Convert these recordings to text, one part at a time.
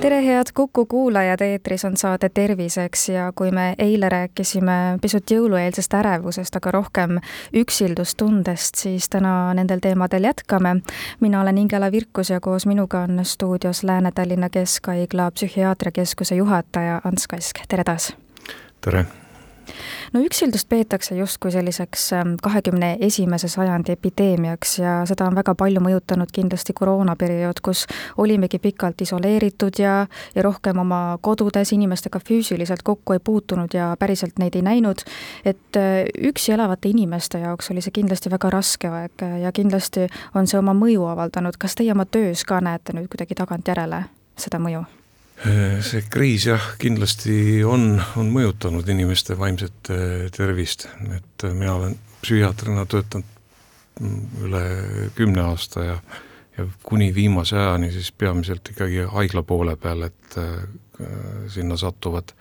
tere, head Kuku kuulajad, eetris on saade Terviseks ja kui me eile rääkisime pisut jõulueelsest ärevusest, aga rohkem üksildustundest, siis täna nendel teemadel jätkame. mina olen Ingela Virkus ja koos minuga on stuudios Lääne-Tallinna Keskhaigla psühhiaatriakeskuse juhataja Ants Kask, tere taas! tere! No üksildust peetakse justkui selliseks ähm, kahekümne esimese sajandi epideemiaks ja seda on väga palju mõjutanud kindlasti koroonaperiood, kus olimegi pikalt isoleeritud ja, ja rohkem oma kodudes inimestega füüsiliselt kokku ei puutunud ja päriselt neid ei näinud. et äh, üksi elavate inimeste jaoks oli see kindlasti väga raske aeg ja kindlasti on see oma mõju avaldanud. kas teie oma töös ka näete nüüd kuidagi tagantjärele seda mõju? Äh, see kriis jah, kindlasti on, on mõjutanud inimeste vaimset äh, tervist, et äh, mina olen psühhiaatrina töötanud mm, üle kümne aasta ja ja kuni viimase ajani siis peamiselt ikkagi haigla poole peal, et sinna satuvad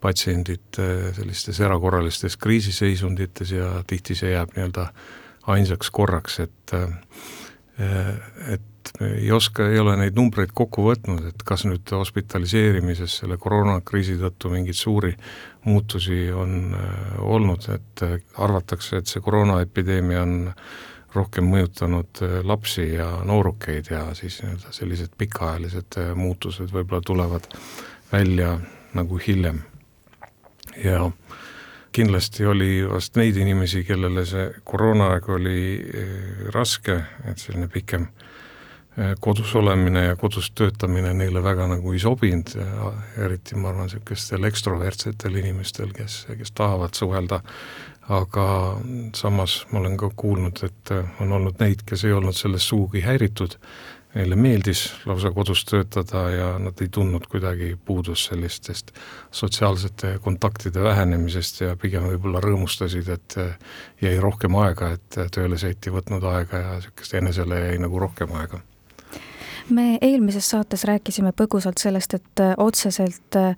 patsiendid sellistes erakorralistes kriisiseisundites ja tihti see jääb nii-öelda ainsaks korraks, et et ei oska, ei ole neid numbreid kokku võtnud, et kas nüüd hospitaliseerimises selle koroonakriisi tõttu mingeid suuri muutusi on äh, olnud, et äh, arvatakse, et see koroonaepideemia on rohkem mõjutanud äh, lapsi ja noorukeid ja siis nii-öelda sellised pikaajalised muutused võib-olla tulevad välja nagu hiljem. ja kindlasti oli vast neid inimesi, kellele see koroonaaeg oli raske, et selline pikem äh, kodus olemine ja kodus töötamine neile väga nagu ei sobinud eriti ma arvan, niisugustel ekstrovertsetel inimestel, kes, kes tahavad suhelda, aga samas ma olen ka kuulnud, et on olnud neid, kes ei olnud sellest sugugi häiritud, neile meeldis lausa kodus töötada ja nad ei tundnud kuidagi puudust sellistest sotsiaalsete kontaktide vähenemisest ja pigem võib-olla rõõmustasid, et jäi rohkem aega, et tööle sõit ei võtnud aega ja niisugust enesele jäi nagu rohkem aega me eelmises saates rääkisime põgusalt sellest, et äh, otseselt äh,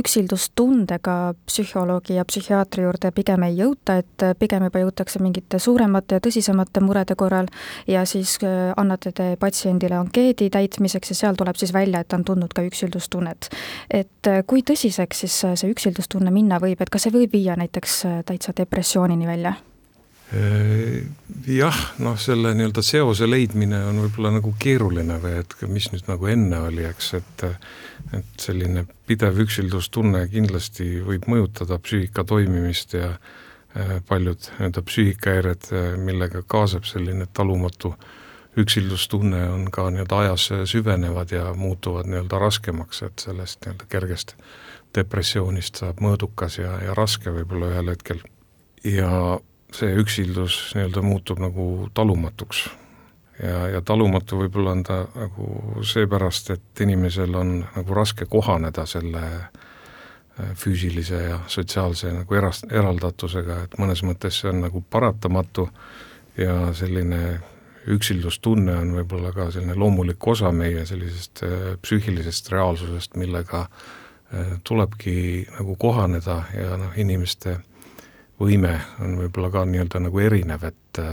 üksildustundega psühholoogi ja psühhiaatri juurde pigem ei jõuta, et äh, pigem juba jõutakse mingite suuremate ja tõsisemate murede korral ja siis annate te patsiendile ankeedi täitmiseks ja seal tuleb siis välja, et on tundnud ka üksildustunnet. et kui tõsiseks siis see üksildustunne minna võib, et kas see võib viia näiteks täitsa depressioonini välja? Äh, jah, noh, selle nii-öelda seose leidmine on võib-olla nagu keeruline või et mis nüüd nagu enne oli, eks, et et selline pidev üksildustunne kindlasti võib mõjutada psüühika toimimist ja äh, paljud nii-öelda psüühikahäired, äh, millega kaasab selline talumatu üksildustunne, on ka nii-öelda ajas süvenevad ja muutuvad nii-öelda raskemaks, et sellest nii-öelda kergest depressioonist saab mõõdukas ja, ja raske võib-olla ühel hetkel. ja see üksildus nii-öelda muutub nagu talumatuks. ja, ja talumatu võib-olla on ta nagu seepärast, et inimesel on nagu raske kohaneda selle äh, füüsilise ja sotsiaalse nagu eras-, eraldatusega, et mõnes mõttes see on nagu paratamatu ja selline üksildustunne on võib-olla ka selline loomulik osa meie sellisest äh, psüühilisest reaalsusest, millega äh, tulebki nagu kohaneda ja noh, inimeste võime on võib-olla ka nii-öelda nagu erinev, et äh,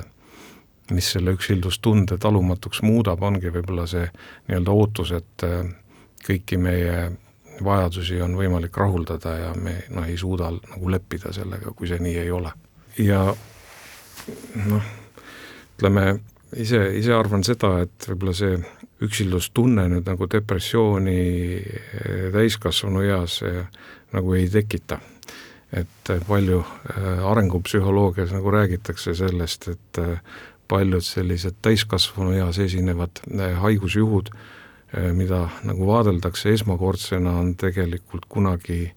mis selle üksildustunde talumatuks muudab, ongi võib-olla see nii-öelda ootus, et äh, kõiki meie vajadusi on võimalik rahuldada ja me noh, ei suuda nagu leppida sellega, kui see nii ei ole. ja noh, ütleme ise, ise arvan seda, et võib-olla see üksildustunne nüüd nagu depressiooni äh, täiskasvanu eas nagu ei tekita et palju äh, arengupsühholoogias nagu räägitakse sellest, et äh, paljud sellised täiskasvanueas esinevad äh, haigusjuhud, mida nagu vaadeldakse esmakordsena, on tegelikult kunagi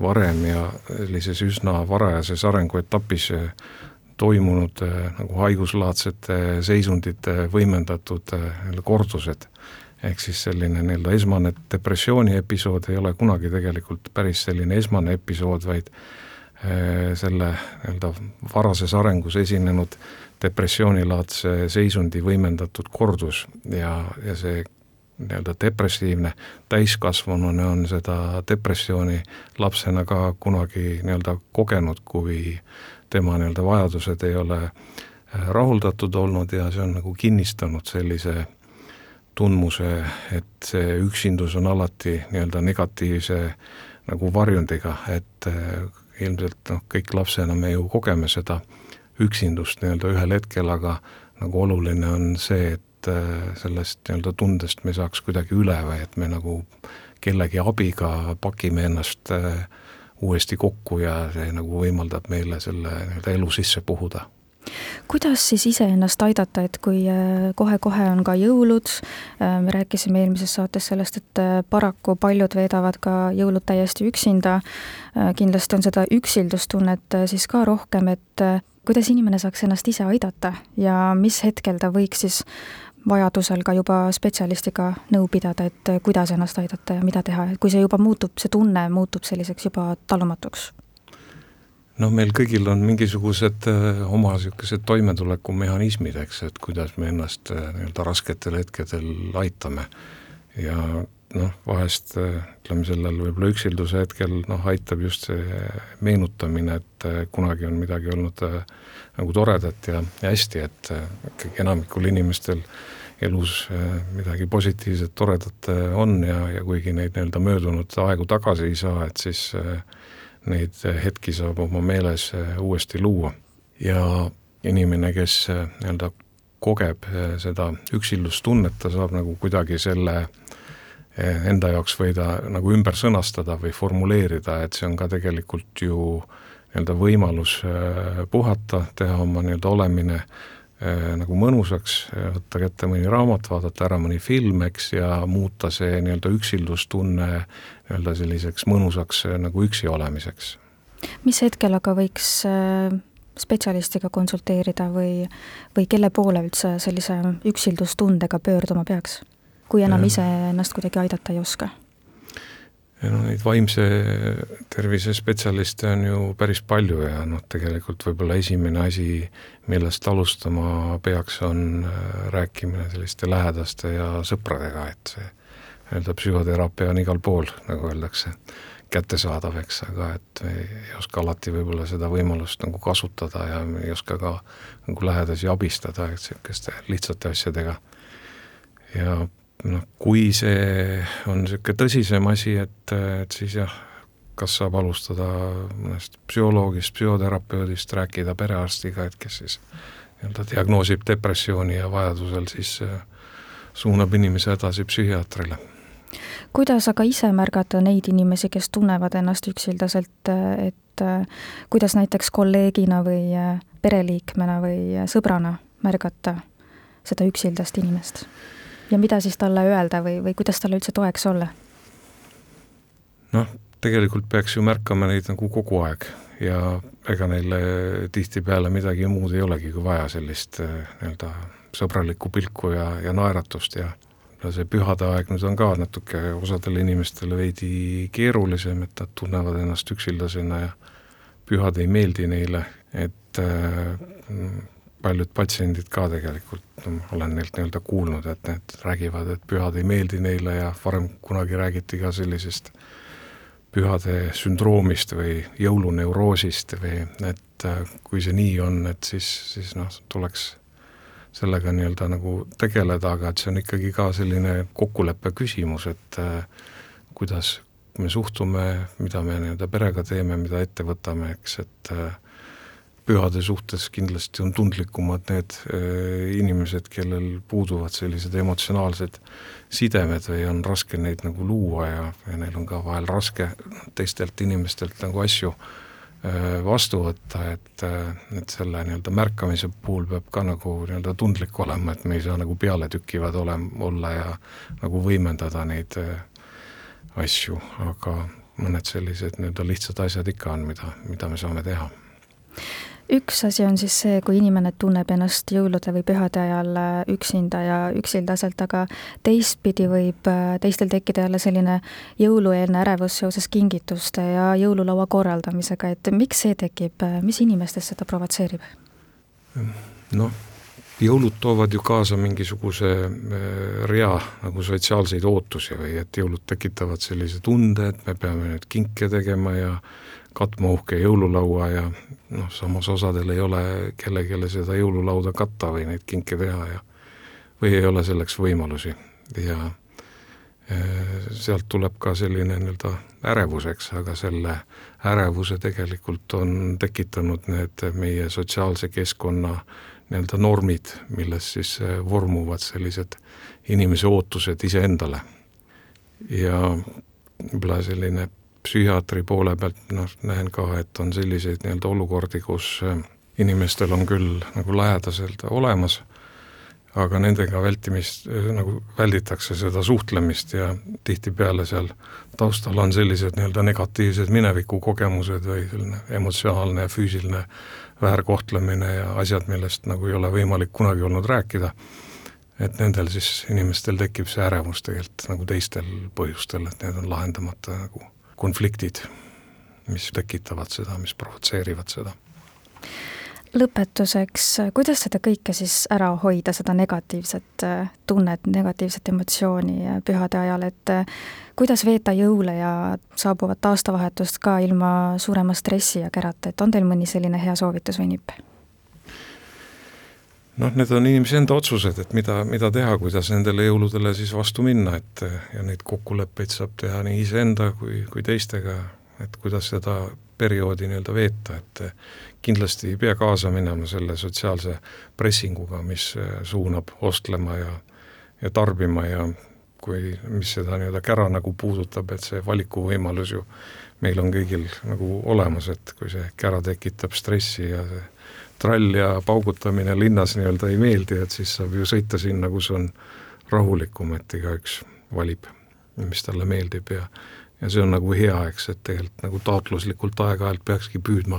varem ja sellises üsna varajases arenguetapis toimunud nagu haiguslaadsete seisundite võimendatud kordused ehk siis selline nii-öelda esmane depressiooni episood ei ole kunagi tegelikult päris selline esmane episood, vaid äh, selle nii-öelda varases arengus esinenud depressioonilaadse seisundi võimendatud kordus. Ja, ja see nii-öelda depressiivne, täiskasvanuna on seda depressiooni lapsena ka kunagi nii-öelda kogenud, kui tema nii-öelda vajadused ei ole äh, rahuldatud olnud ja see on nagu kinnistanud sellise tundmuse, et see üksindus on alati nii-öelda negatiivse nagu varjundiga, et äh, ilmselt noh, kõik lapsena me ju kogeme seda üksindust nii-öelda ühel hetkel, aga nagu oluline on see, et äh, sellest nii-öelda tundest me saaks kuidagi üle või et me nagu kellegi abiga pakime ennast äh, uuesti kokku ja see nagu võimaldab meile selle nii-öelda elu sisse puhuda kuidas siis iseennast aidata, et kui äh, kohe-kohe on ka jõulud, me rääkisime eelmises saates sellest, et paraku paljud veedavad ka jõulud täiesti üksinda, kindlasti on seda üksildustunnet siis ka rohkem, et kuidas inimene saaks ennast ise aidata ja mis hetkel ta võiks siis vajadusel ka juba spetsialistiga nõu pidada, et kuidas ennast aidata ja mida teha, et kui see juba muutub, see tunne muutub selliseks juba talumatuks? Noh, meil kõigil on mingisugused äh, oma niisugused toimetulekumehhanismid, eks, et kuidas me ennast äh, nii-öelda rasketel hetkedel aitame. Ja noh, vahest ütleme, sellel võib-olla üksilduse hetkel noh, aitab just see meenutamine, et äh, kunagi on midagi olnud äh, nagu toredat ja, hästi, et äh, ikkagi enamikul inimestel elus midagi positiivset, toredat on ja, ja kuigi neid nii-öelda möödunud aegu tagasi ei saa, et siis neid hetki saab oma meeles uuesti luua. ja inimene, kes nii-öelda kogeb seda üksildustunnet, ta saab nagu kuidagi selle äh, enda jaoks või ta nagu ümber sõnastada või formuleerida, et see on ka tegelikult ju nii-öelda võimalus puhata, teha oma nii-öelda olemine nagu mõnusaks, võtta kätte mõni raamat, vaadata ära mõni film, eks, ja muuta see nii-öelda üksildustunne nii-öelda selliseks mõnusaks nagu üksi olemiseks. mis hetkel aga võiks spetsialistiga konsulteerida või, või kelle poole üldse sellise üksildustundega pöörduma peaks? kui enam ise ennast kuidagi aidata ei oska? No neid vaimse tervise spetsialiste on ju päris palju ja noh, tegelikult võib-olla esimene asi, millest alustama peaks, on äh, rääkimine selliste lähedaste ja sõpradega, et see nii-öelda psühhoteraapia on igal pool, nagu öeldakse, kättesaadav, eks, aga et ei oska alati võib-olla seda võimalust nagu kasutada ja ei oska ka nagu lähedasi abistada, et niisuguste lihtsate asjadega. ja noh, kui see on niisugune tõsisem asi, et, et siis jah, kas saab alustada mõnest psühholoogist, psühhoterapeudist, rääkida perearstiga, et kes siis nii-öelda diagnoosib depressiooni ja vajadusel siis äh, suunab inimese edasi psühhiaatrile. kuidas aga ise märgata neid inimesi, kes tunnevad ennast üksildaselt, et äh, kuidas näiteks kolleegina või äh, pereliikmena või sõbrana märgata seda üksildast inimest? Ja mida siis talle öelda või, või kuidas talle üldse toeks olla? noh, tegelikult peaks ju märkama neid nagu kogu aeg ja ega neile tihtipeale midagi muud ei olegi kui vaja, sellist eh, nii-öelda sõbralikku pilku ja, ja naeratust ja see pühade aeg nüüd on ka natuke osadele inimestele veidi keerulisem, et nad tunnevad ennast üksildasena ja pühad ei meeldi neile, et äh, paljud patsiendid ka tegelikult, olen neilt nii-öelda kuulnud, et need räägivad, et pühad ei meeldi neile ja varem kunagi räägiti ka sellisest pühade sündroomist või jõuluneuroosist või et äh, kui see nii on, et siis, siis noh, tuleks sellega nii-öelda nagu tegeleda, aga et see on ikkagi ka selline kokkuleppe küsimus, et äh, kuidas me suhtume, mida me nii-öelda perega teeme, mida ette võtame, eks, et äh, pühade suhtes kindlasti on tundlikumad need äh, inimesed, kellel puuduvad sellised emotsionaalsed sidemed või on raske neid nagu luua ja, ja neil on ka vahel raske teistelt inimestelt nagu asju äh, vastu võtta, et, äh, et selle nii-öelda märkamise puhul peab ka nagu nii-öelda tundlik olema, et me ei saa nagu pealetükkivad olema, olla ja nagu võimendada neid asju, aga mõned sellised nii-öelda lihtsad asjad ikka on, mida, mida me saame teha üks asi on siis see, kui inimene tunneb ennast jõulude või pühade ajal äh, üksinda ja üksildaselt, aga teistpidi võib äh, teistel tekkida jälle selline jõulueelne ärevus seoses kingituste ja jõululaua korraldamisega, et miks see tekib, mis inimestes seda provotseerib? noh, jõulud toovad ju kaasa mingisuguse rea nagu sotsiaalseid ootusi või et jõulud tekitavad sellise tunde, et me peame nüüd kinke tegema ja katma uhke jõululaua ja noh, samas osadel ei ole kellelegi seda jõululauda katta või neid kinke teha ja või ei ole selleks võimalusi ja sealt tuleb ka selline nii-öelda ärevus, eks, aga selle ärevuse tegelikult on tekitanud need meie sotsiaalse keskkonna nii-öelda normid, milles siis vormuvad sellised inimese ootused iseendale. ja võib-olla selline psühhiaatri poole pealt noh, näen ka, et on selliseid nii-öelda olukordi, kus inimestel on küll nagu lähedaselt olemas aga nendega vältimist, nagu välditakse seda suhtlemist ja tihtipeale seal taustal on sellised nii-öelda negatiivsed minevikukogemused või selline emotsionaalne ja füüsiline väärkohtlemine ja asjad, millest nagu ei ole võimalik kunagi olnud rääkida, et nendel siis inimestel tekib see ärevus tegelikult nagu teistel põhjustel, et need on lahendamata nagu konfliktid, mis tekitavad seda, mis provotseerivad seda lõpetuseks, kuidas seda kõike siis ära hoida, seda negatiivset äh, tunnet, negatiivset emotsiooni äh, pühade ajal, et äh, kuidas veeta jõule ja saabuvat aastavahetust ka ilma suurema stressi ja kärata, et on teil mõni selline hea soovitus või nipp? Noh, need on inimese enda otsused, et mida, mida teha, kuidas nendele jõuludele siis vastu minna, et ja neid kokkuleppeid saab teha nii iseenda kui, kui teistega, et kuidas seda perioodi nii-öelda veeta, et kindlasti ei pea kaasa minema selle sotsiaalse pressinguga, mis äh, suunab ostlema ja, ja tarbima ja kui, mis seda nii-öelda kära nagu puudutab, et see valikuvõimalus ju meil on kõigil nagu olemas, et kui see kära tekitab stressi ja see trall ja paugutamine linnas nii-öelda ei meeldi, et siis saab ju sõita sinna, kus on rahulikum, et igaüks valib, mis talle meeldib ja ja see on nagu hea, eks, et tegelikult nagu taotluslikult aeg-ajalt peakski püüdma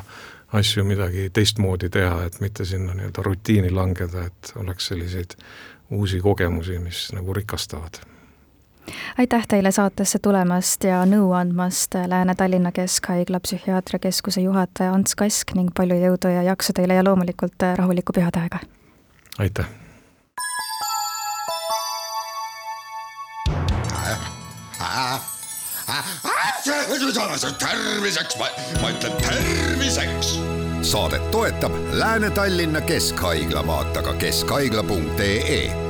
asju midagi teistmoodi teha, et mitte sinna nii-öelda rutiini langeda, et oleks selliseid uusi kogemusi, mis nagu rikastavad. Aitäh teile saatesse tulemast ja nõu andmast, Lääne-Tallinna Keskhaigla psühhiaatriakeskuse juhataja Ants Kask ning palju jõudu ja jaksu teile ja loomulikult rahulikku pühadeaega! aitäh! terviseks, ma ütlen terviseks. saadet toetab Lääne-Tallinna Keskhaigla, vaata ka keskhaigla.ee